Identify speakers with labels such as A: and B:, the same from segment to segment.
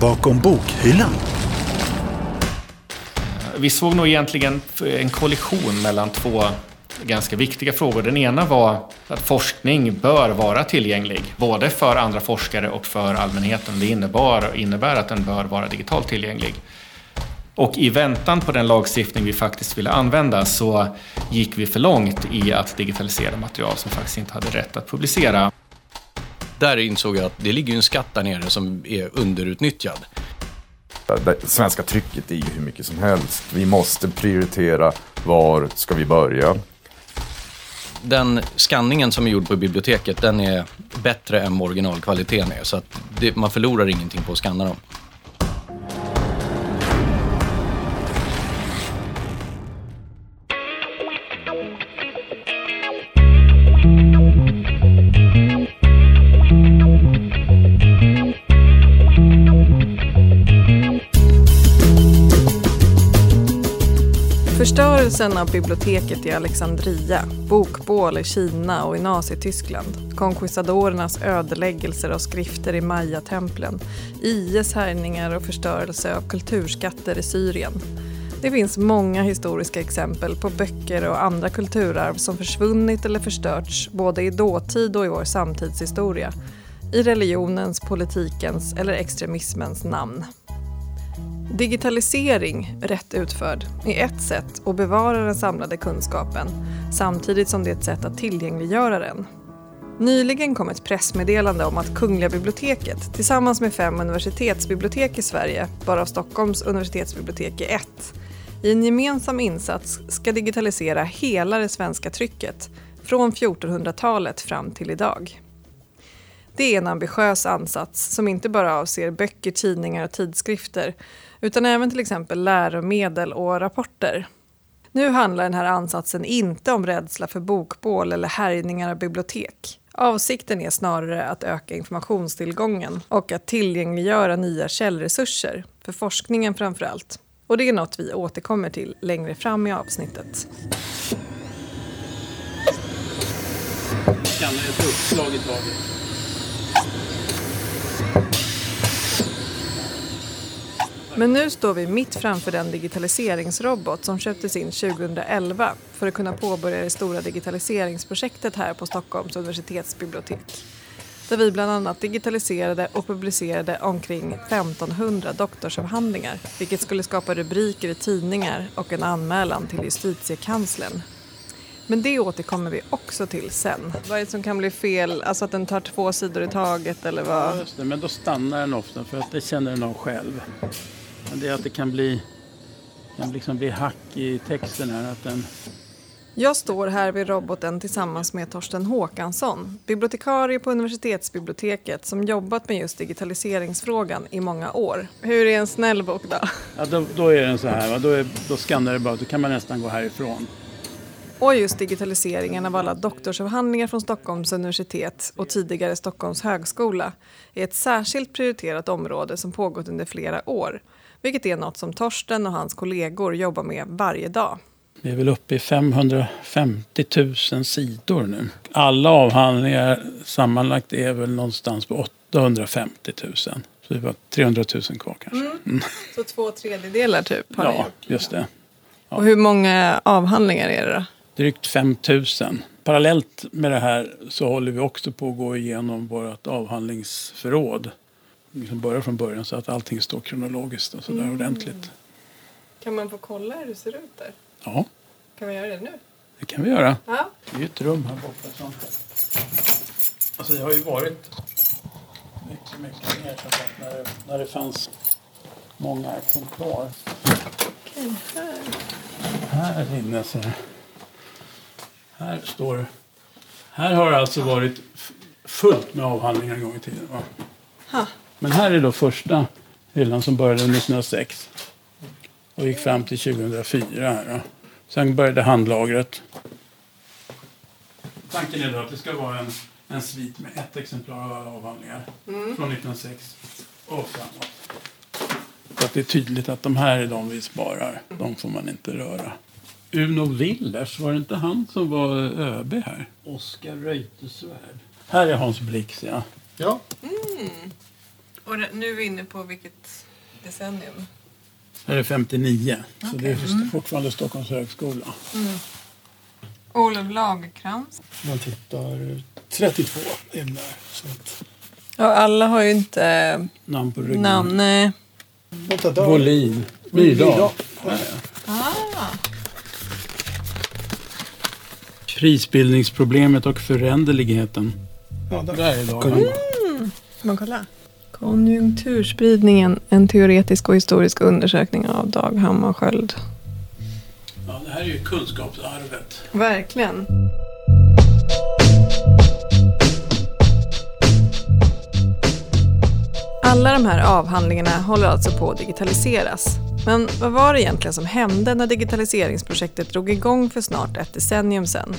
A: bakom bokhyllan.
B: Vi såg nog egentligen en kollision mellan två ganska viktiga frågor. Den ena var att forskning bör vara tillgänglig, både för andra forskare och för allmänheten. Det innebär, innebär att den bör vara digitalt tillgänglig. Och i väntan på den lagstiftning vi faktiskt ville använda så gick vi för långt i att digitalisera material som faktiskt inte hade rätt att publicera.
C: Där insåg jag att det ligger en skatt där nere som är underutnyttjad.
D: Det svenska trycket är ju hur mycket som helst. Vi måste prioritera var ska vi börja.
C: Den skanningen som är gjord på biblioteket den är bättre än vad originalkvaliteten är. Så att det, man förlorar ingenting på att skanna dem.
E: Förstörelsen av biblioteket i Alexandria, bokbål i Kina och i Nazityskland, konquistadorernas ödeläggelser av skrifter i Maya-templen, IS härjningar och förstörelse av kulturskatter i Syrien. Det finns många historiska exempel på böcker och andra kulturarv som försvunnit eller förstörts både i dåtid och i vår samtidshistoria. I religionens, politikens eller extremismens namn. Digitalisering, rätt utförd, är ett sätt att bevara den samlade kunskapen samtidigt som det är ett sätt att tillgängliggöra den. Nyligen kom ett pressmeddelande om att Kungliga biblioteket tillsammans med fem universitetsbibliotek i Sverige, varav Stockholms universitetsbibliotek är ett, i en gemensam insats ska digitalisera hela det svenska trycket från 1400-talet fram till idag. Det är en ambitiös ansats som inte bara avser böcker, tidningar och tidskrifter utan även till exempel läromedel och rapporter. Nu handlar den här ansatsen inte om rädsla för bokbål eller härjningar av bibliotek. Avsikten är snarare att öka informationstillgången och att tillgängliggöra nya källresurser, för forskningen framför allt. Och det är något vi återkommer till längre fram i avsnittet.
F: Skanna ett uppslag i taget.
E: Men nu står vi mitt framför den digitaliseringsrobot som köptes in 2011 för att kunna påbörja det stora digitaliseringsprojektet här på Stockholms universitetsbibliotek. Där vi bland annat digitaliserade och publicerade omkring 1500 doktorsavhandlingar vilket skulle skapa rubriker i tidningar och en anmälan till justitiekanslern. Men det återkommer vi också till sen. Vad är det som kan bli fel? Alltså att den tar två sidor i taget eller vad?
F: Ja, just det. Men då stannar den ofta för att det känner den av själv. Det är att det kan bli, kan liksom bli hack i texten här. Att den...
E: Jag står här vid roboten tillsammans med Torsten Håkansson, bibliotekarie på universitetsbiblioteket som jobbat med just digitaliseringsfrågan i många år. Hur är en snäll bok då?
F: Ja, då, då är den så här? Då, är, då skannar det bara, då kan man nästan gå härifrån.
E: Och just digitaliseringen av alla doktorsavhandlingar från Stockholms universitet och tidigare Stockholms högskola är ett särskilt prioriterat område som pågått under flera år vilket är något som Torsten och hans kollegor jobbar med varje dag.
F: Vi är väl uppe i 550 000 sidor nu. Alla avhandlingar sammanlagt är väl någonstans på 850 000. Så det var 300 000 kvar kanske. Mm.
E: Mm. Så två tredjedelar typ?
F: Har ja, just det.
E: Ja. Och hur många avhandlingar är det då?
F: Drygt 5 000. Parallellt med det här så håller vi också på att gå igenom vårt avhandlingsförråd liksom börja från början så att allting står kronologiskt och sådär mm. ordentligt.
E: Kan man få kolla hur det ser ut där?
F: Ja.
E: Kan vi göra det nu?
F: Det kan vi göra.
E: Ja.
F: Det är ju ett rum här borta. Sånt. Alltså det har ju varit mycket, mycket mer när det, när det fanns många exemplar.
E: Okej, här.
F: Här inne så här står Här har det alltså varit fullt med avhandlingar en gång i tiden. Va? Ha. Men här är då första hyllan som började 1906 och gick fram till 2004. Här då. Sen började handlagret. Tanken är då att det ska vara en, en svit med ett exemplar av alla avhandlingar mm. från 1906 och framåt. Så att det är tydligt att de här är de vi sparar. De får man inte röra. Uno Willers, var det inte han som var ÖB här? Oskar Reuterswärd. Här är Hans Blix, ja.
G: Ja.
E: Mm. Och nu är vi inne på vilket decennium?
F: Det här är 59, så det är mm. fortfarande Stockholms högskola. Mm.
E: Olof Lagerkrans?
F: Man tittar 32 in där. Så att...
E: Ja, alla har ju inte
F: namn på ryggen.
E: Namn, nej.
F: Volin. Myrdal. Ah. Krisbildningsproblemet och föränderligheten. Ja, där. där är Dag mm.
E: man kolla? Konjunkturspridningen, en teoretisk och historisk undersökning av Dag Hammarskjöld.
F: Ja, det här är ju kunskapsarvet.
E: Verkligen. Alla de här avhandlingarna håller alltså på att digitaliseras. Men vad var det egentligen som hände när digitaliseringsprojektet drog igång för snart ett decennium sedan?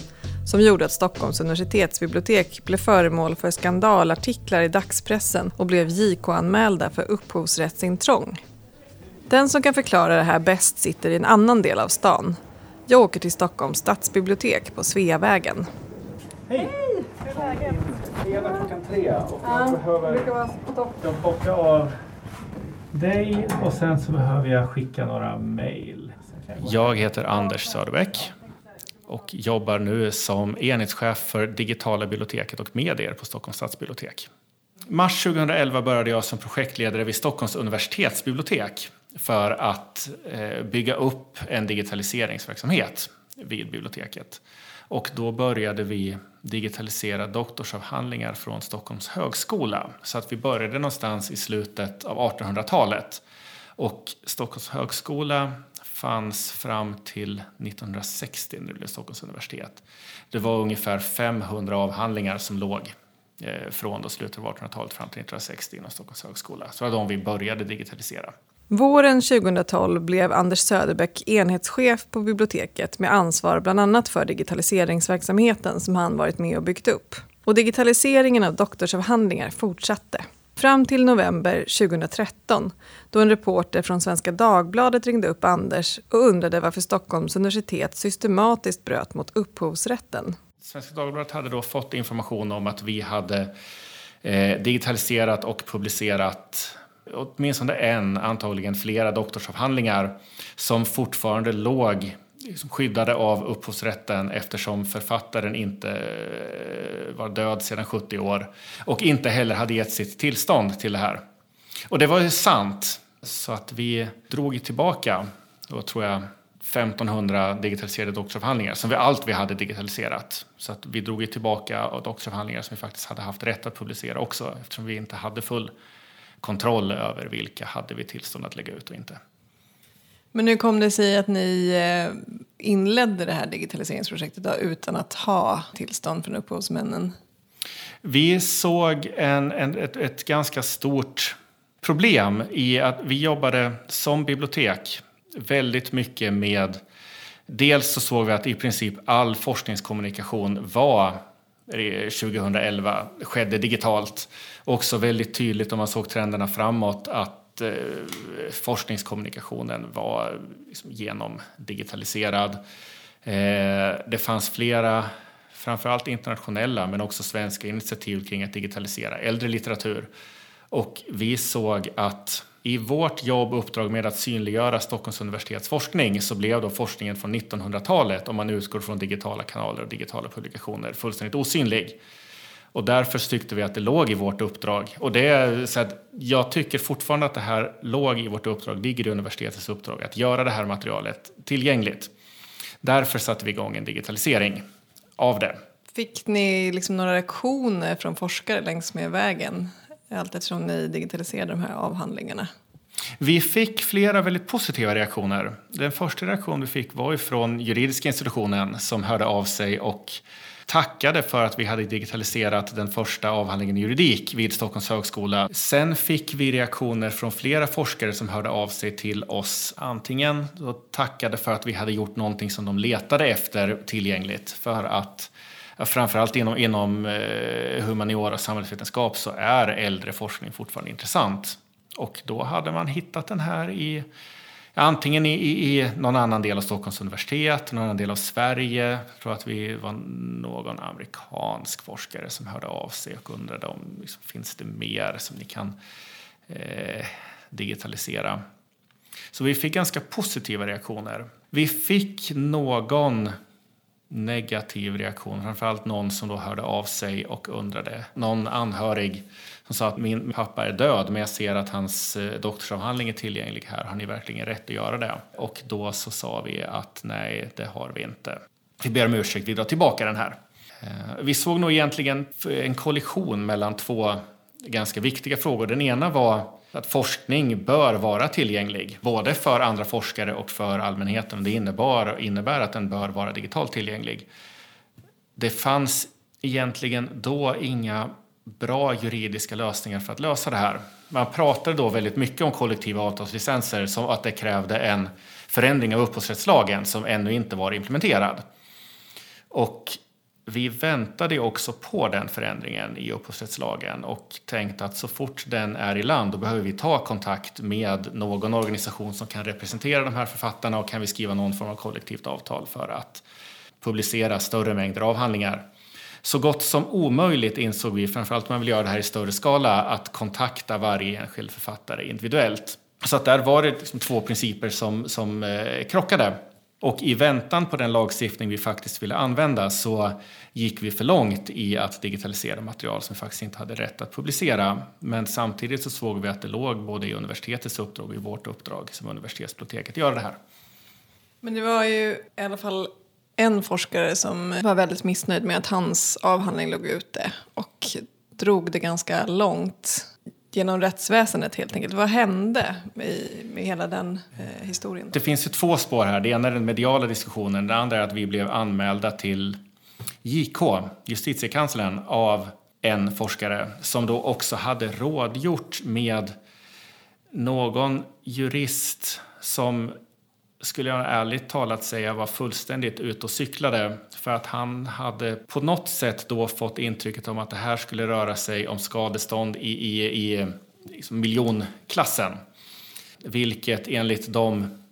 E: Som gjorde att Stockholms universitetsbibliotek blev föremål för skandalartiklar i dagspressen och blev JK-anmälda för upphovsrättsintrång. Den som kan förklara det här bäst sitter i en annan del av stan. Jag åker till Stockholms stadsbibliotek på Sveavägen.
B: Hej! Hur är läget? Fredag klockan tre och jag behöver de bocka av dig och sen så behöver jag skicka några mejl. Jag heter Anders Söderbäck och jobbar nu som enhetschef för digitala biblioteket och medier på Stockholms stadsbibliotek. Mars 2011 började jag som projektledare vid Stockholms universitetsbibliotek för att eh, bygga upp en digitaliseringsverksamhet vid biblioteket. Och då började vi digitalisera doktorsavhandlingar från Stockholms högskola. Så att vi började någonstans i slutet av 1800-talet. Och Stockholms högskola fanns fram till 1960 när det blev Stockholms universitet. Det var ungefär 500 avhandlingar som låg eh, från då slutet av 1800-talet fram till 1960 inom Stockholms högskola. Så det var de vi började digitalisera.
E: Våren 2012 blev Anders Söderbäck enhetschef på biblioteket med ansvar bland annat för digitaliseringsverksamheten som han varit med och byggt upp. Och digitaliseringen av doktorsavhandlingar fortsatte. Fram till november 2013 då en reporter från Svenska Dagbladet ringde upp Anders och undrade varför Stockholms universitet systematiskt bröt mot upphovsrätten.
B: Svenska Dagbladet hade då fått information om att vi hade eh, digitaliserat och publicerat åtminstone en, antagligen flera doktorsavhandlingar som fortfarande låg liksom skyddade av upphovsrätten eftersom författaren inte eh, var död sedan 70 år och inte heller hade gett sitt tillstånd till det här. Och det var ju sant, så att vi drog tillbaka, då tror jag 1500 digitaliserade doktorsavhandlingar som vi allt vi hade digitaliserat. Så att vi drog tillbaka doktorsavhandlingar som vi faktiskt hade haft rätt att publicera också eftersom vi inte hade full kontroll över vilka hade vi tillstånd att lägga ut och inte.
E: Men hur kom det sig att ni eh, inledde det här digitaliseringsprojektet då, utan att ha tillstånd från upphovsmännen?
B: Vi såg en, en, ett, ett ganska stort problem i att vi jobbade som bibliotek väldigt mycket med Dels så såg vi att i princip all forskningskommunikation var eh, 2011 skedde digitalt. Också väldigt tydligt om man såg trenderna framåt att eh, forskningskommunikationen var liksom genomdigitaliserad. Eh, det fanns flera, framförallt internationella men också svenska initiativ kring att digitalisera äldre litteratur. Och vi såg att i vårt jobb och uppdrag med att synliggöra Stockholms universitets forskning så blev då forskningen från 1900-talet, om man utgår från digitala kanaler och digitala publikationer, fullständigt osynlig. Och därför tyckte vi att det låg i vårt uppdrag. Och det är så att jag tycker fortfarande att det här låg i vårt uppdrag, ligger i universitetets uppdrag, att göra det här materialet tillgängligt. Därför satte vi igång en digitalisering av det.
E: Fick ni liksom några reaktioner från forskare längs med vägen? allt eftersom ni digitaliserade de här avhandlingarna?
B: Vi fick flera väldigt positiva reaktioner. Den första reaktionen vi fick var från juridiska institutionen som hörde av sig och tackade för att vi hade digitaliserat den första avhandlingen i juridik vid Stockholms högskola. Sen fick vi reaktioner från flera forskare som hörde av sig till oss. Antingen tackade för att vi hade gjort någonting som de letade efter tillgängligt för att framförallt inom, inom eh, humaniora och samhällsvetenskap så är äldre forskning fortfarande intressant. Och då hade man hittat den här i antingen i, i, i någon annan del av Stockholms universitet, någon annan del av Sverige. Jag tror att vi var någon amerikansk forskare som hörde av sig och undrade om liksom, finns det mer som ni kan eh, digitalisera. Så vi fick ganska positiva reaktioner. Vi fick någon negativ reaktion, framförallt någon som då hörde av sig och undrade. Någon anhörig som sa att min pappa är död men jag ser att hans eh, doktorsavhandling är tillgänglig här. Har ni verkligen rätt att göra det? Och då så sa vi att nej, det har vi inte. Vi ber om ursäkt, vi drar tillbaka den här. Eh, vi såg nog egentligen en kollision mellan två ganska viktiga frågor. Den ena var att forskning bör vara tillgänglig, både för andra forskare och för allmänheten. Det innebar, innebär att den bör vara digitalt tillgänglig. Det fanns egentligen då inga bra juridiska lösningar för att lösa det här. Man pratade då väldigt mycket om kollektiva avtalslicenser som att det krävde en förändring av upphovsrättslagen som ännu inte var implementerad. Och vi väntade också på den förändringen i upphovsrättslagen och tänkte att så fort den är i land då behöver vi ta kontakt med någon organisation som kan representera de här författarna och kan vi skriva någon form av kollektivt avtal för att publicera större mängder avhandlingar. Så gott som omöjligt insåg vi, framförallt om man vill göra det här i större skala, att kontakta varje enskild författare individuellt. Så att där var det liksom två principer som, som eh, krockade. Och i väntan på den lagstiftning vi faktiskt ville använda så gick vi för långt i att digitalisera material som vi faktiskt inte hade rätt att publicera. Men samtidigt så såg vi att det låg både i universitetets uppdrag och i vårt uppdrag som universitetsbiblioteket att göra det här.
E: Men det var ju i alla fall en forskare som var väldigt missnöjd med att hans avhandling låg ute och drog det ganska långt genom rättsväsendet helt enkelt. Vad hände i med hela den eh, historien?
B: Det finns ju två spår här. Det ena är den mediala diskussionen. Det andra är att vi blev anmälda till JK, justitiekanslern, av en forskare som då också hade rådgjort med någon jurist som skulle jag ärligt talat säga var fullständigt ute och cyklade. För att han hade på något sätt då fått intrycket om att det här skulle röra sig om skadestånd i, i, i liksom miljonklassen. Vilket enligt de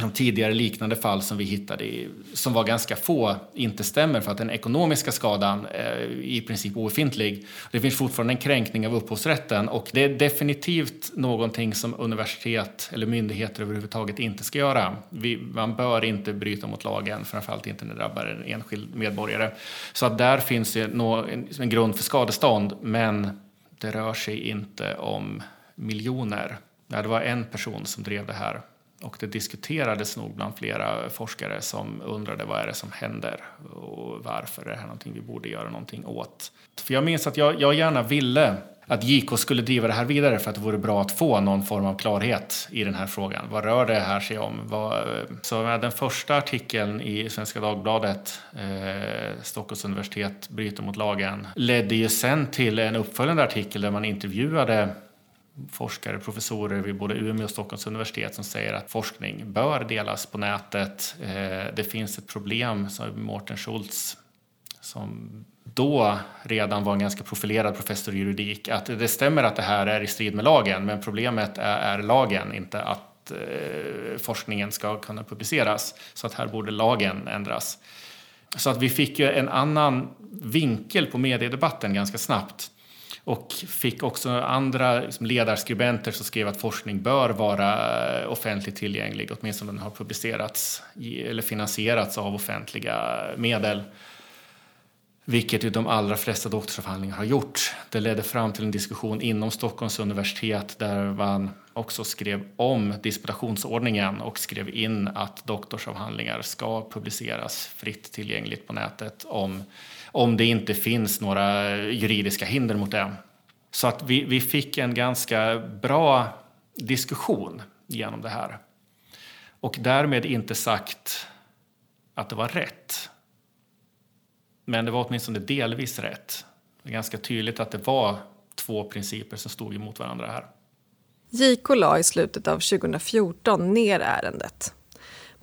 B: de tidigare liknande fall som vi hittade, i, som var ganska få, inte stämmer för att den ekonomiska skadan är i princip obefintlig. Det finns fortfarande en kränkning av upphovsrätten och det är definitivt någonting som universitet eller myndigheter överhuvudtaget inte ska göra. Vi, man bör inte bryta mot lagen, framförallt inte när det drabbar en enskild medborgare. Så att där finns det en, en grund för skadestånd, men det rör sig inte om miljoner. Det var en person som drev det här och det diskuterades nog bland flera forskare som undrade vad är det som händer och varför är det här någonting vi borde göra någonting åt. För jag minns att jag, jag gärna ville att JK skulle driva det här vidare för att det vore bra att få någon form av klarhet i den här frågan. Vad rör det här sig om? Vad, så den första artikeln i Svenska Dagbladet, eh, Stockholms universitet bryter mot lagen, ledde ju sen till en uppföljande artikel där man intervjuade forskare, professorer vid både Umeå och Stockholms universitet som säger att forskning bör delas på nätet. Eh, det finns ett problem, som Mårten Schultz som då redan var en ganska profilerad professor i juridik, att det stämmer att det här är i strid med lagen, men problemet är, är lagen, inte att eh, forskningen ska kunna publiceras. Så att här borde lagen ändras. Så att vi fick ju en annan vinkel på mediedebatten ganska snabbt och fick också andra liksom, ledarskribenter som skrev att forskning bör vara eh, offentligt tillgänglig, åtminstone den har publicerats eller finansierats av offentliga medel. Vilket ju de allra flesta doktorsavhandlingar har gjort. Det ledde fram till en diskussion inom Stockholms universitet där man också skrev om disputationsordningen och skrev in att doktorsavhandlingar ska publiceras fritt tillgängligt på nätet om om det inte finns några juridiska hinder mot det. Så att vi, vi fick en ganska bra diskussion genom det här. Och därmed inte sagt att det var rätt. Men det var åtminstone delvis rätt. Det är ganska tydligt att det var två principer som stod emot varandra här.
E: JK la i slutet av 2014 ner ärendet.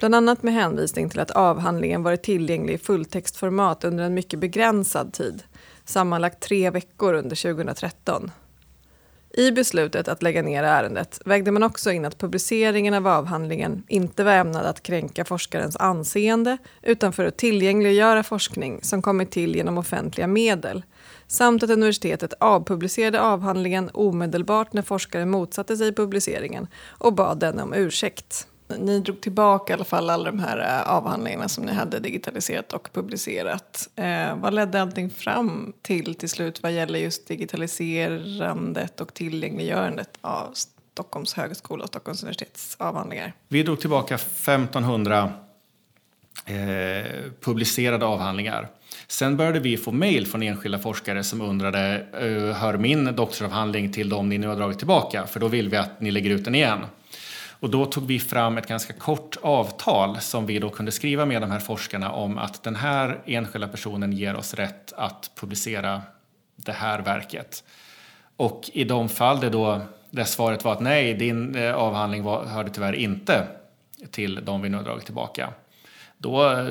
E: Bland annat med hänvisning till att avhandlingen varit tillgänglig i fulltextformat under en mycket begränsad tid, sammanlagt tre veckor under 2013. I beslutet att lägga ner ärendet vägde man också in att publiceringen av avhandlingen inte var ämnad att kränka forskarens anseende utan för att tillgängliggöra forskning som kommit till genom offentliga medel samt att universitetet avpublicerade avhandlingen omedelbart när forskaren motsatte sig publiceringen och bad denne om ursäkt. Ni drog tillbaka i alla fall alla de här eh, avhandlingarna som ni hade digitaliserat och publicerat. Eh, vad ledde allting fram till till slut vad gäller just digitaliserandet och tillgängliggörandet av Stockholms högskola och Stockholms universitets avhandlingar?
B: Vi drog tillbaka 1500 eh, publicerade avhandlingar. Sen började vi få mejl från enskilda forskare som undrade eh, hör min doktorsavhandling till dem ni nu har dragit tillbaka? För då vill vi att ni lägger ut den igen. Och då tog vi fram ett ganska kort avtal som vi då kunde skriva med de här forskarna om att den här enskilda personen ger oss rätt att publicera det här verket. Och i de fall det då, där svaret var att nej, din eh, avhandling var, hörde tyvärr inte till de vi nu har dragit tillbaka. Då eh,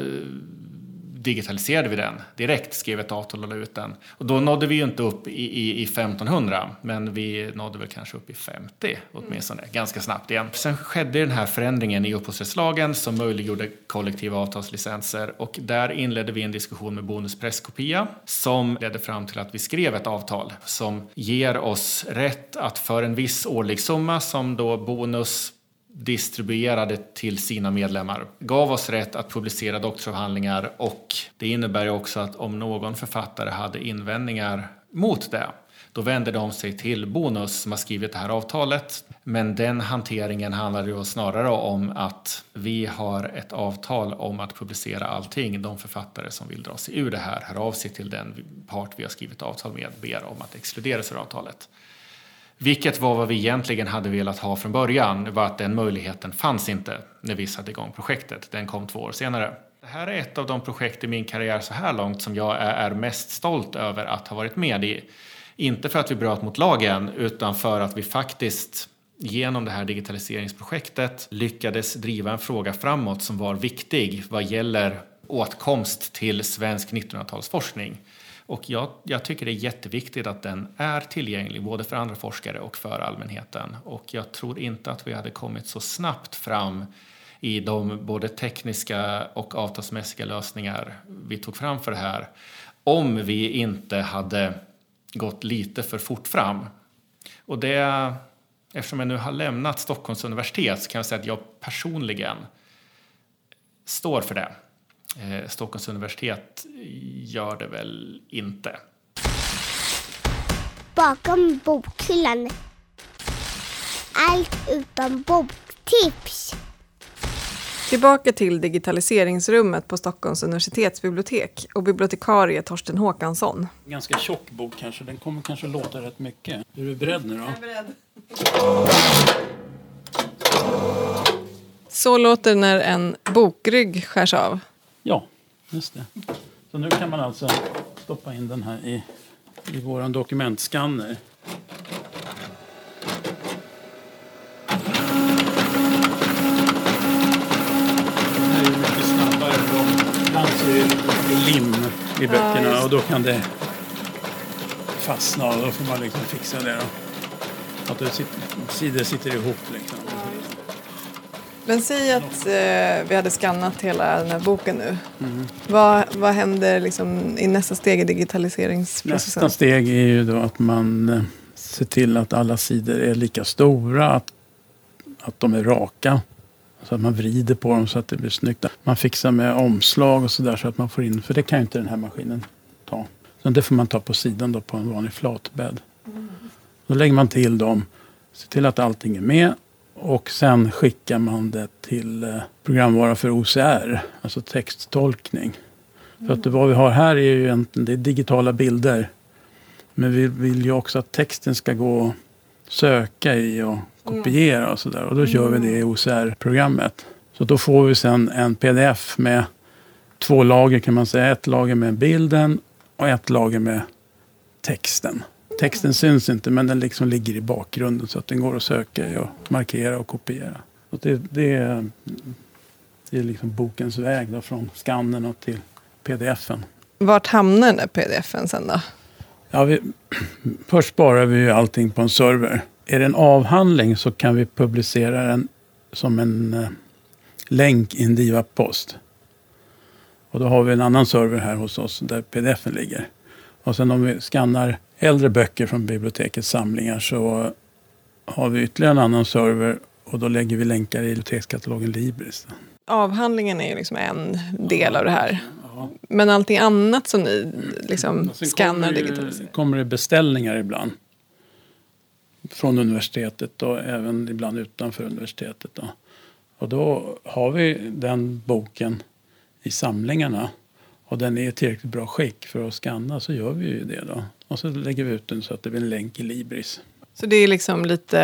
B: digitaliserade vi den direkt, skrev ett avtal och la ut den. Och då nådde vi ju inte upp i, i, i 1500, men vi nådde väl kanske upp i 50 åtminstone, mm. ganska snabbt igen. Sen skedde den här förändringen i upphovsrättslagen som möjliggjorde kollektiva avtalslicenser och där inledde vi en diskussion med Bonus Presskopia som ledde fram till att vi skrev ett avtal som ger oss rätt att för en viss årlig summa som då Bonus distribuerade till sina medlemmar gav oss rätt att publicera doktorsavhandlingar och det innebär också att om någon författare hade invändningar mot det då vände de sig till Bonus som har skrivit det här avtalet. Men den hanteringen handlar ju snarare om att vi har ett avtal om att publicera allting. De författare som vill dra sig ur det här hör av sig till den part vi har skrivit avtal med ber om att exkluderas ur avtalet. Vilket var vad vi egentligen hade velat ha från början, var att den möjligheten fanns inte när vi satte igång projektet. Den kom två år senare. Det här är ett av de projekt i min karriär så här långt som jag är mest stolt över att ha varit med i. Inte för att vi bröt mot lagen, utan för att vi faktiskt genom det här digitaliseringsprojektet lyckades driva en fråga framåt som var viktig vad gäller åtkomst till svensk 1900-talsforskning. Och jag, jag, tycker det är jätteviktigt att den är tillgänglig både för andra forskare och för allmänheten. Och jag tror inte att vi hade kommit så snabbt fram i de både tekniska och avtalsmässiga lösningar vi tog fram för det här om vi inte hade gått lite för fort fram. Och det, eftersom jag nu har lämnat Stockholms universitet så kan jag säga att jag personligen står för det. Eh, Stockholms universitet gör det väl inte.
A: Bakom bokhyllan. Allt utom boktips.
E: Tillbaka till digitaliseringsrummet på Stockholms universitetsbibliotek och bibliotekarie Torsten Håkansson.
F: Ganska tjock bok kanske, den kommer kanske låta rätt mycket. Är du beredd nu då? Jag är beredd.
E: Så låter det när en bokrygg skärs av.
F: Ja, just det. Så nu kan man alltså stoppa in den här i, i vår dokumentskanner. Lim i böckerna ja, och då kan det fastna och då får man liksom fixa det. Då. Att det sitter, sidor sitter ihop liksom.
E: Men säg att eh, vi hade skannat hela den här boken nu. Mm. Vad, vad händer liksom i nästa steg i digitaliseringsprocessen?
F: Nästa steg är ju då att man eh, ser till att alla sidor är lika stora. Att, att de är raka. Så att man vrider på dem så att det blir snyggt. Man fixar med omslag och sådär så att man får in, för det kan ju inte den här maskinen ta. Så det får man ta på sidan då på en vanlig flatbädd. Mm. Då lägger man till dem, ser till att allting är med och sen skickar man det till eh, programvara för OCR, alltså texttolkning. Mm. För att vad vi har här är ju egentligen det är digitala bilder. Men vi vill ju också att texten ska gå att söka i och kopiera och sådär. Och då kör vi det i OCR-programmet. Så då får vi sen en pdf med två lager kan man säga. Ett lager med bilden och ett lager med texten. Texten syns inte men den liksom ligger i bakgrunden så att den går att söka och markera och kopiera. Och det, det, är, det är liksom bokens väg då, från skannen till pdfen.
E: Vart hamnar den där pdfen sen då?
F: Ja, vi, först sparar vi ju allting på en server. Är det en avhandling så kan vi publicera den som en eh, länk i en Diva-post. Och då har vi en annan server här hos oss där pdfen ligger. Och sen om vi skannar äldre böcker från bibliotekets samlingar så har vi ytterligare en annan server och då lägger vi länkar i bibliotekskatalogen Libris.
E: Avhandlingen är ju liksom en del av det här. Men allting annat som ni liksom skannar digitalt?
F: det- kommer det beställningar ibland. Från universitetet och även ibland utanför universitetet. Då. Och då har vi den boken i samlingarna. Och den är i tillräckligt bra skick för att skanna så gör vi ju det då. Och så lägger vi ut den så att det blir en länk i Libris.
E: Så det är liksom lite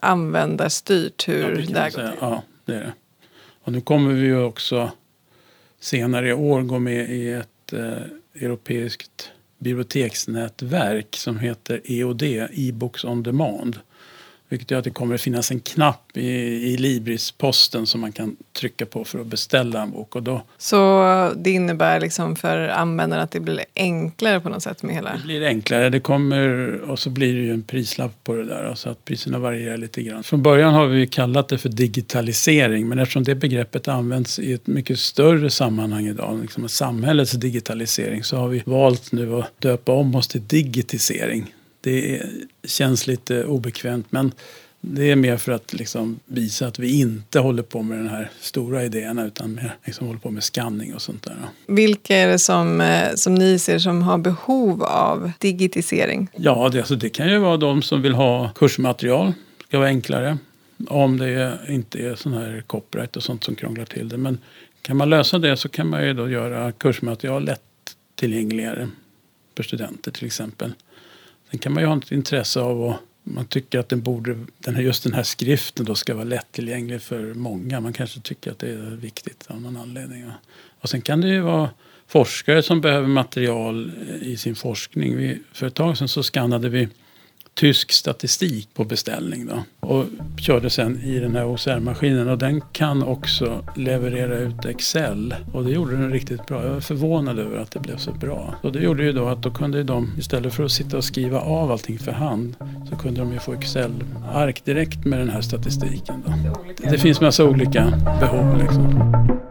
E: användarstyrt hur
F: Ja, det
E: här går till?
F: Ja, det är det. Och nu kommer vi ju också senare i år gå med i ett eh, europeiskt biblioteksnätverk som heter EOD, E-books on demand. Vilket gör att det kommer att finnas en knapp i, i Libris-posten som man kan trycka på för att beställa en bok. Och då
E: Så det innebär liksom för användaren att det blir enklare på något sätt med hela...
F: Det blir enklare. Det kommer, och så blir det ju en prislapp på det där. Så att priserna varierar lite grann. Från början har vi kallat det för digitalisering. Men eftersom det begreppet används i ett mycket större sammanhang idag, liksom samhällets digitalisering, så har vi valt nu att döpa om oss till digitisering. Det känns lite obekvämt men det är mer för att liksom visa att vi inte håller på med den här stora idéerna utan mer liksom håller på med skanning och sånt där.
E: Vilka är det som, eh, som ni ser som har behov av digitisering?
F: Ja, det, alltså, det kan ju vara de som vill ha kursmaterial. Det ska vara enklare. Om det inte är sån här copyright och sånt som krånglar till det. Men kan man lösa det så kan man ju då göra kursmaterial lättillgängligare för studenter till exempel. Sen kan man ju ha ett intresse av att man tycker att den borde, den här, just den här skriften då ska vara lättillgänglig för många. Man kanske tycker att det är viktigt av någon anledning. Och sen kan det ju vara forskare som behöver material i sin forskning. Vi, för ett tag sedan så skannade vi tysk statistik på beställning då, och körde sen i den här OCR-maskinen och den kan också leverera ut Excel och det gjorde den riktigt bra. Jag var förvånad över att det blev så bra. Och det gjorde ju då att då kunde de istället för att sitta och skriva av allting för hand så kunde de ju få Excel-ark direkt med den här statistiken. Då. Det finns massa olika behov liksom.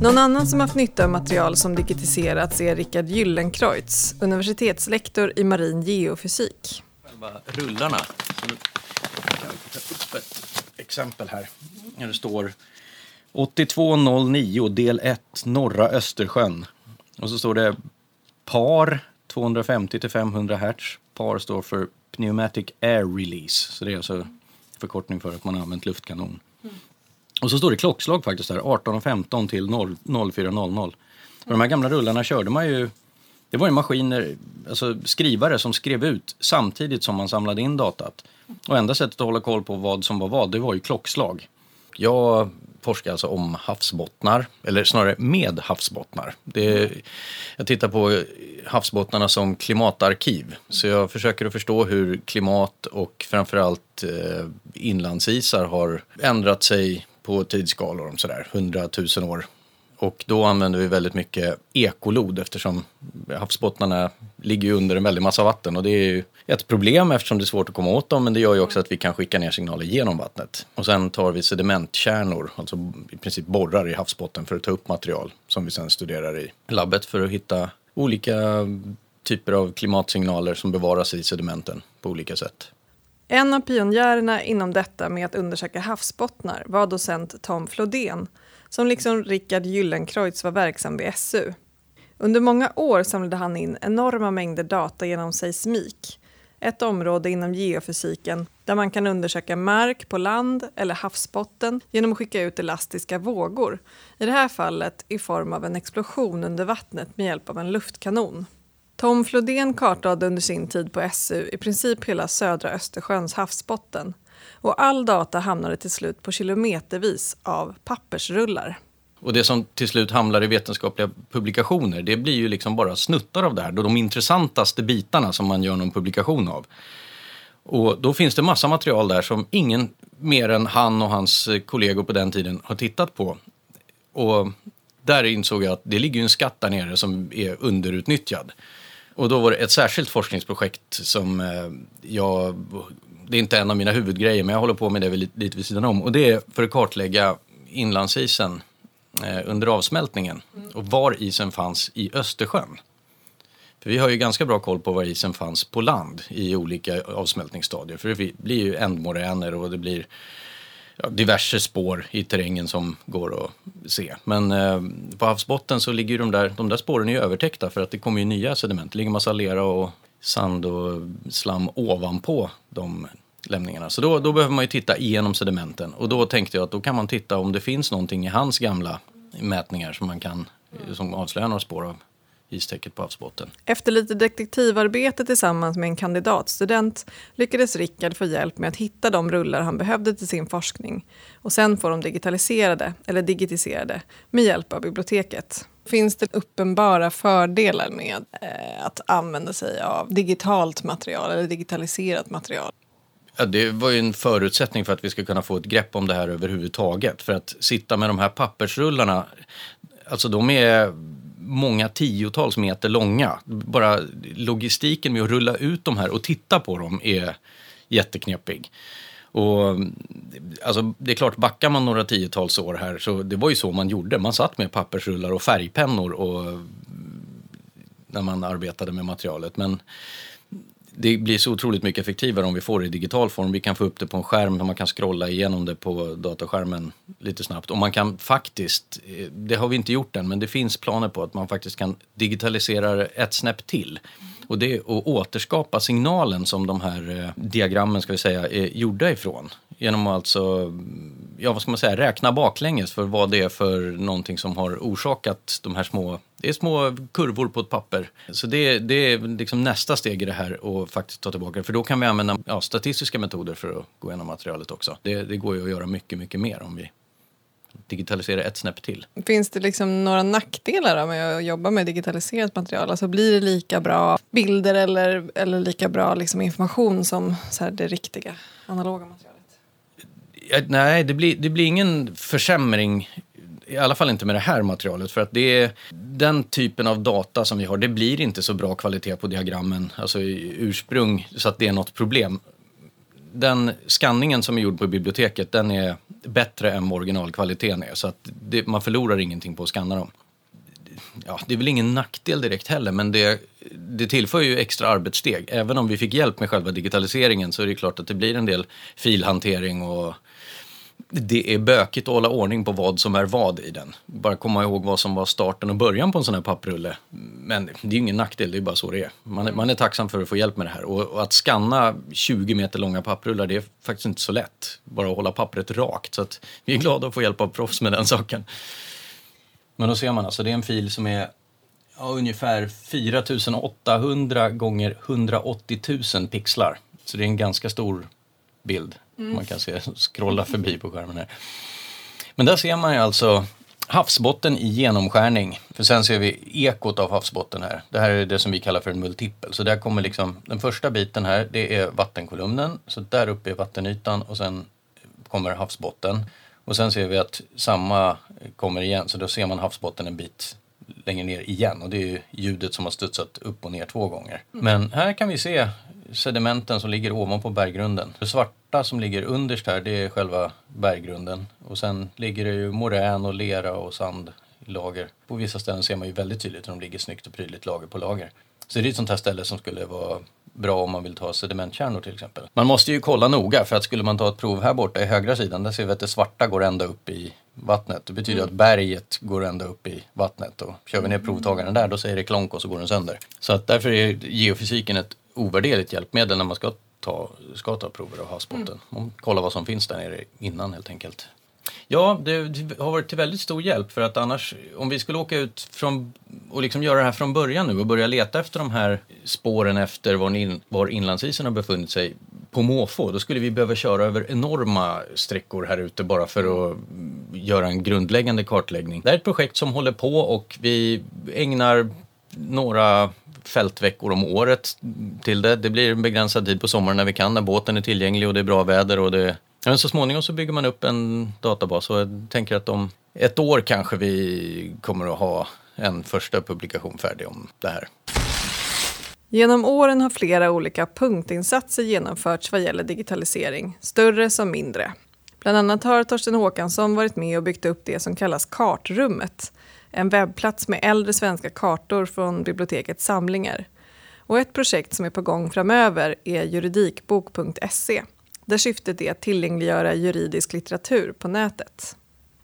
E: Någon annan som haft nytta av material som digitiserats är Richard Gyllenkreutz, universitetslektor i marin geofysik.
C: Själva rullarna. Så kan ta upp ett exempel här. Där det står 8209 del 1 norra Östersjön. Och så står det par 250 till 500 hertz. Par står för Pneumatic Air Release. Så det är alltså förkortning för att man har använt luftkanon. Och så står det klockslag faktiskt där, 18.15 till 04.00. De här gamla rullarna körde man ju det var ju maskiner, alltså skrivare som skrev ut samtidigt som man samlade in datat. Och enda sättet att hålla koll på vad som var vad, det var ju klockslag. Jag forskar alltså om havsbottnar, eller snarare med havsbottnar. Det, jag tittar på havsbottnarna som klimatarkiv. Så jag försöker att förstå hur klimat och framförallt eh, inlandsisar har ändrat sig på tidsskalor om sådär 100 000 år. Och då använder vi väldigt mycket ekolod eftersom havsbottnarna ligger ju under en väldig massa vatten. Och det är ju ett problem eftersom det är svårt att komma åt dem men det gör ju också att vi kan skicka ner signaler genom vattnet. Och sen tar vi sedimentkärnor, alltså i princip borrar i havsbotten för att ta upp material som vi sen studerar i labbet för att hitta olika typer av klimatsignaler som bevaras i sedimenten på olika sätt.
E: En av pionjärerna inom detta med att undersöka havsbottnar var docent Tom Flodén som liksom Richard Gyllenkreutz var verksam vid SU. Under många år samlade han in enorma mängder data genom seismik, ett område inom geofysiken där man kan undersöka mark på land eller havsbotten genom att skicka ut elastiska vågor, i det här fallet i form av en explosion under vattnet med hjälp av en luftkanon. Tom Flodén kartlade under sin tid på SU i princip hela södra Östersjöns havsbotten och all data hamnade till slut på kilometervis av pappersrullar.
C: Och det som till slut hamnar i vetenskapliga publikationer, det blir ju liksom bara snuttar av det här. De intressantaste bitarna som man gör någon publikation av. Och då finns det massa material där som ingen mer än han och hans kollegor på den tiden har tittat på. Och där insåg jag att det ligger ju en skatt där nere som är underutnyttjad. Och då var det ett särskilt forskningsprojekt som eh, jag... Det är inte en av mina huvudgrejer, men jag håller på med det lite, vid sidan om. Och det är för att kartlägga inlandsisen eh, under avsmältningen och var isen fanns i Östersjön. För vi har ju ganska bra koll på var isen fanns på land i olika avsmältningsstadier. För det blir ju ändmoräner och det blir ja, diverse spår i terrängen som går att se. Men eh, på havsbotten så ligger ju de där, de där spåren är övertäckta för att det kommer ju nya sediment. Det ligger massa lera och sand och slam ovanpå de lämningarna. Så då, då behöver man ju titta igenom sedimenten och då tänkte jag att då kan man titta om det finns någonting i hans gamla mätningar som man kan, som avslöjar några spår av istäcket på havsbotten.
E: Efter lite detektivarbete tillsammans med en kandidatstudent lyckades Rickard få hjälp med att hitta de rullar han behövde till sin forskning och sen få dem digitaliserade, eller digitiserade, med hjälp av biblioteket. Finns det uppenbara fördelar med eh, att använda sig av digitalt material eller digitaliserat material?
C: Ja, det var ju en förutsättning för att vi ska kunna få ett grepp om det här överhuvudtaget. För att sitta med de här pappersrullarna, alltså de är många tiotals meter långa. Bara logistiken med att rulla ut de här och titta på dem är jätteknepig. Och, alltså, det är klart, backar man några tiotals år här så det var ju så man gjorde. Man satt med pappersrullar och färgpennor och, när man arbetade med materialet. Men det blir så otroligt mycket effektivare om vi får det i digital form. Vi kan få upp det på en skärm och man kan scrolla igenom det på dataskärmen lite snabbt. Och man kan faktiskt, eh, det har vi inte gjort än, men det finns planer på att man faktiskt kan digitalisera det ett snäpp till. Och det är att återskapa signalen som de här eh, diagrammen ska vi säga, är gjorda ifrån. Genom att alltså, ja vad ska man säga, räkna baklänges för vad det är för någonting som har orsakat de här små, det är små kurvor på ett papper. Så det, det är liksom nästa steg i det här och faktiskt ta tillbaka det. För då kan vi använda ja, statistiska metoder för att gå igenom materialet också. Det, det går ju att göra mycket, mycket mer om vi digitalisera ett snäpp till.
E: Finns det liksom några nackdelar med att jobba med digitaliserat material? Alltså blir det lika bra bilder eller, eller lika bra liksom information som så här, det riktiga analoga materialet?
C: Nej, det blir, det blir ingen försämring i alla fall inte med det här materialet. För att det är den typen av data som vi har, det blir inte så bra kvalitet på diagrammen, alltså ursprung, så att det är något problem den skanningen som är gjord på biblioteket den är bättre än vad originalkvaliteten är. Så att det, man förlorar ingenting på att skanna dem. Ja, det är väl ingen nackdel direkt heller, men det, det tillför ju extra arbetssteg. Även om vi fick hjälp med själva digitaliseringen så är det klart att det blir en del filhantering och det är bökigt att hålla ordning på vad som är vad i den. Bara komma ihåg vad som var starten och början på en sån här papprulle. Men det är ingen nackdel, det är bara så det är. Man, är. man är tacksam för att få hjälp med det här. Och, och, att skanna 20 meter långa papprullar, det är faktiskt inte så lätt. Bara att hålla pappret rakt. Så att vi är glada att få hjälp av proffs med den saken. Men då ser man alltså, det är en fil som är ja, ungefär 4800 gånger 180 000 pixlar. Så det är en ganska stor bild. Mm. Man kan se, scrolla förbi på skärmen här. Men där ser man ju alltså havsbotten i genomskärning. För sen ser vi ekot av havsbotten här. Det här är det som vi kallar för en multipel. Så där kommer liksom, den första biten här, det är vattenkolumnen. Så där uppe är vattenytan och sen kommer havsbotten. Och sen ser vi att samma kommer igen, så då ser man havsbotten en bit längre ner igen. Och det är ljudet som har studsat upp och ner två gånger. Mm. Men här kan vi se sedimenten som ligger ovanpå berggrunden. Det svarta som ligger underst här, det är själva berggrunden. Och sen ligger det ju morän och lera och sand i lager. På vissa ställen ser man ju väldigt tydligt hur de ligger snyggt och prydligt lager på lager. Så det är ett sånt här ställe som skulle vara bra om man vill ta sedimentkärnor till exempel. Man måste ju kolla noga för att skulle man ta ett prov här borta i högra sidan, där ser vi att det svarta går ända upp i vattnet. Det betyder mm. att berget går ända upp i vattnet och kör vi ner provtagaren där då säger det klonk och så går den sönder. Så att därför är geofysiken ett ovärderligt hjälpmedel när man ska ta, ska ta prover av havsbotten. Mm. Kolla vad som finns där nere innan helt enkelt. Ja, det har varit till väldigt stor hjälp för att annars, om vi skulle åka ut från, och liksom göra det här från början nu och börja leta efter de här spåren efter var, in, var inlandsisen har befunnit sig på måfå, då skulle vi behöva köra över enorma sträckor här ute bara för att göra en grundläggande kartläggning. Det är ett projekt som håller på och vi ägnar några fältveckor om året till det. Det blir en begränsad tid på sommaren när vi kan, när båten är tillgänglig och det är bra väder. Och det... Men så småningom så bygger man upp en databas och jag tänker att om ett år kanske vi kommer att ha en första publikation färdig om det här.
E: Genom åren har flera olika punktinsatser genomförts vad gäller digitalisering, större som mindre. Bland annat har Torsten Håkansson varit med och byggt upp det som kallas Kartrummet. En webbplats med äldre svenska kartor från bibliotekets samlingar. Och ett projekt som är på gång framöver är juridikbok.se där syftet är att tillgängliggöra juridisk litteratur på nätet.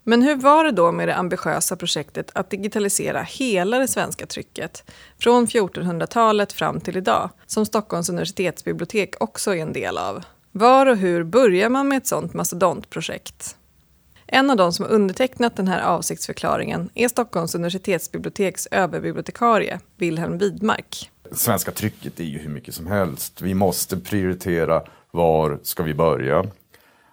E: Men hur var det då med det ambitiösa projektet att digitalisera hela det svenska trycket från 1400-talet fram till idag, som Stockholms universitetsbibliotek också är en del av? Var och hur börjar man med ett sådant mastodontprojekt? En av de som undertecknat den här avsiktsförklaringen är Stockholms universitetsbiblioteks överbibliotekarie Wilhelm Widmark.
D: Svenska trycket är ju hur mycket som helst. Vi måste prioritera var ska vi börja?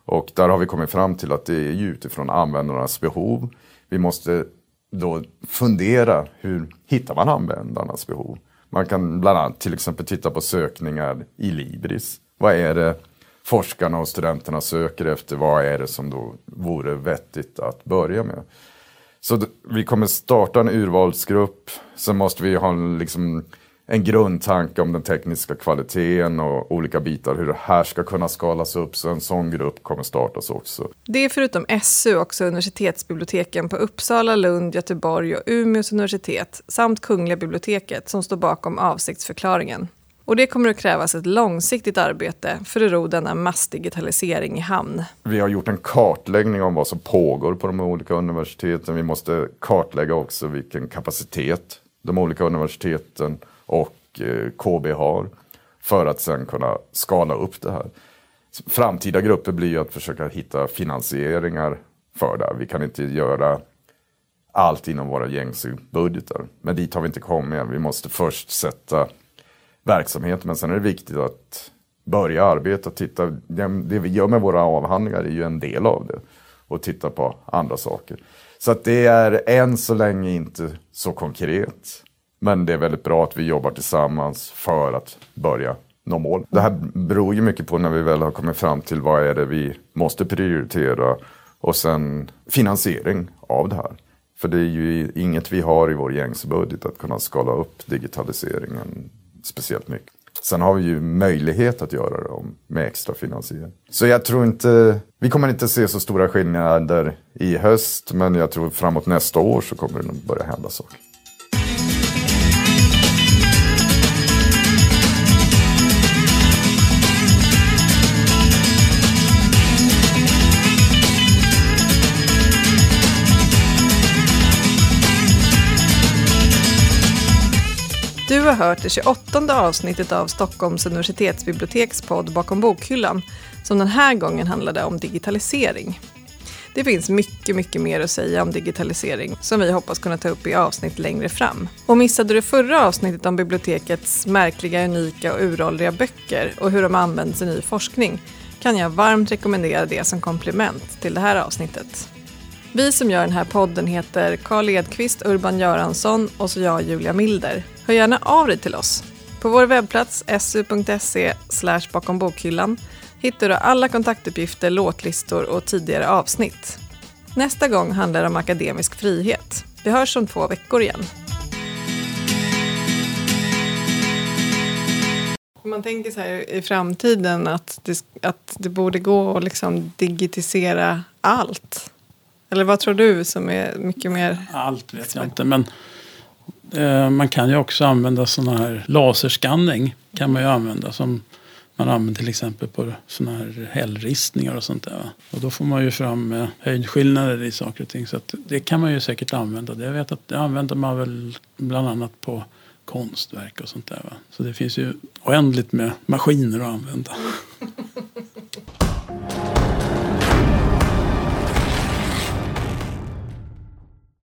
D: Och där har vi kommit fram till att det är ju utifrån användarnas behov. Vi måste då fundera hur hittar man användarnas behov? Man kan bland annat till exempel titta på sökningar i Libris. Vad är det forskarna och studenterna söker efter? Vad är det som då vore vettigt att börja med? Så vi kommer starta en urvalsgrupp. Sen måste vi ha en liksom en grundtanke om den tekniska kvaliteten och olika bitar hur det här ska kunna skalas upp. Så en sån grupp kommer startas också.
E: Det är förutom SU också universitetsbiblioteken på Uppsala, Lund, Göteborg och Umeås universitet samt Kungliga biblioteket som står bakom avsiktsförklaringen. Och det kommer att krävas ett långsiktigt arbete för att ro denna massdigitalisering i hamn.
D: Vi har gjort en kartläggning om vad som pågår på de olika universiteten. Vi måste kartlägga också vilken kapacitet de olika universiteten och eh, KB har för att sen kunna skala upp det här. Framtida grupper blir att försöka hitta finansieringar för det. Vi kan inte göra allt inom våra gängse budgetar. Men dit har vi inte kommit än. Vi måste först sätta verksamhet Men sen är det viktigt att börja arbeta och titta. Det vi gör med våra avhandlingar är ju en del av det. Och titta på andra saker. Så att det är än så länge inte så konkret. Men det är väldigt bra att vi jobbar tillsammans för att börja nå mål. Det här beror ju mycket på när vi väl har kommit fram till vad är det vi måste prioritera och sen finansiering av det här. För det är ju inget vi har i vår gängsbudget att kunna skala upp digitaliseringen speciellt mycket. Sen har vi ju möjlighet att göra det med extra finansiering. Så jag tror inte, vi kommer inte se så stora skillnader i höst, men jag tror framåt nästa år så kommer det nog börja hända saker.
E: Har hört det 28 avsnittet av Stockholms universitetsbiblioteks podd Bakom bokhyllan, som den här gången handlade om digitalisering. Det finns mycket, mycket mer att säga om digitalisering som vi hoppas kunna ta upp i avsnitt längre fram. Och missade du förra avsnittet om bibliotekets märkliga, unika och uråldriga böcker och hur de används i ny forskning kan jag varmt rekommendera det som komplement till det här avsnittet. Vi som gör den här podden heter Karl Edqvist, Urban Göransson och så jag Julia Milder. Hör gärna av dig till oss. På vår webbplats su.se bakom bokhyllan hittar du alla kontaktuppgifter, låtlistor och tidigare avsnitt. Nästa gång handlar det om akademisk frihet. Vi hörs om två veckor igen. Man tänker så här i framtiden att det, att det borde gå att liksom digitisera allt. Eller vad tror du som är mycket mer?
F: Allt vet jag inte, men Eh, man kan ju också använda sådana här laserskanning. kan man ju använda som man använder till exempel på sådana här hällristningar och sånt där. Och då får man ju fram eh, höjdskillnader i saker och ting. Så det kan man ju säkert använda. Det, jag vet att det använder man väl bland annat på konstverk och sånt där. Va? Så det finns ju oändligt med maskiner att använda.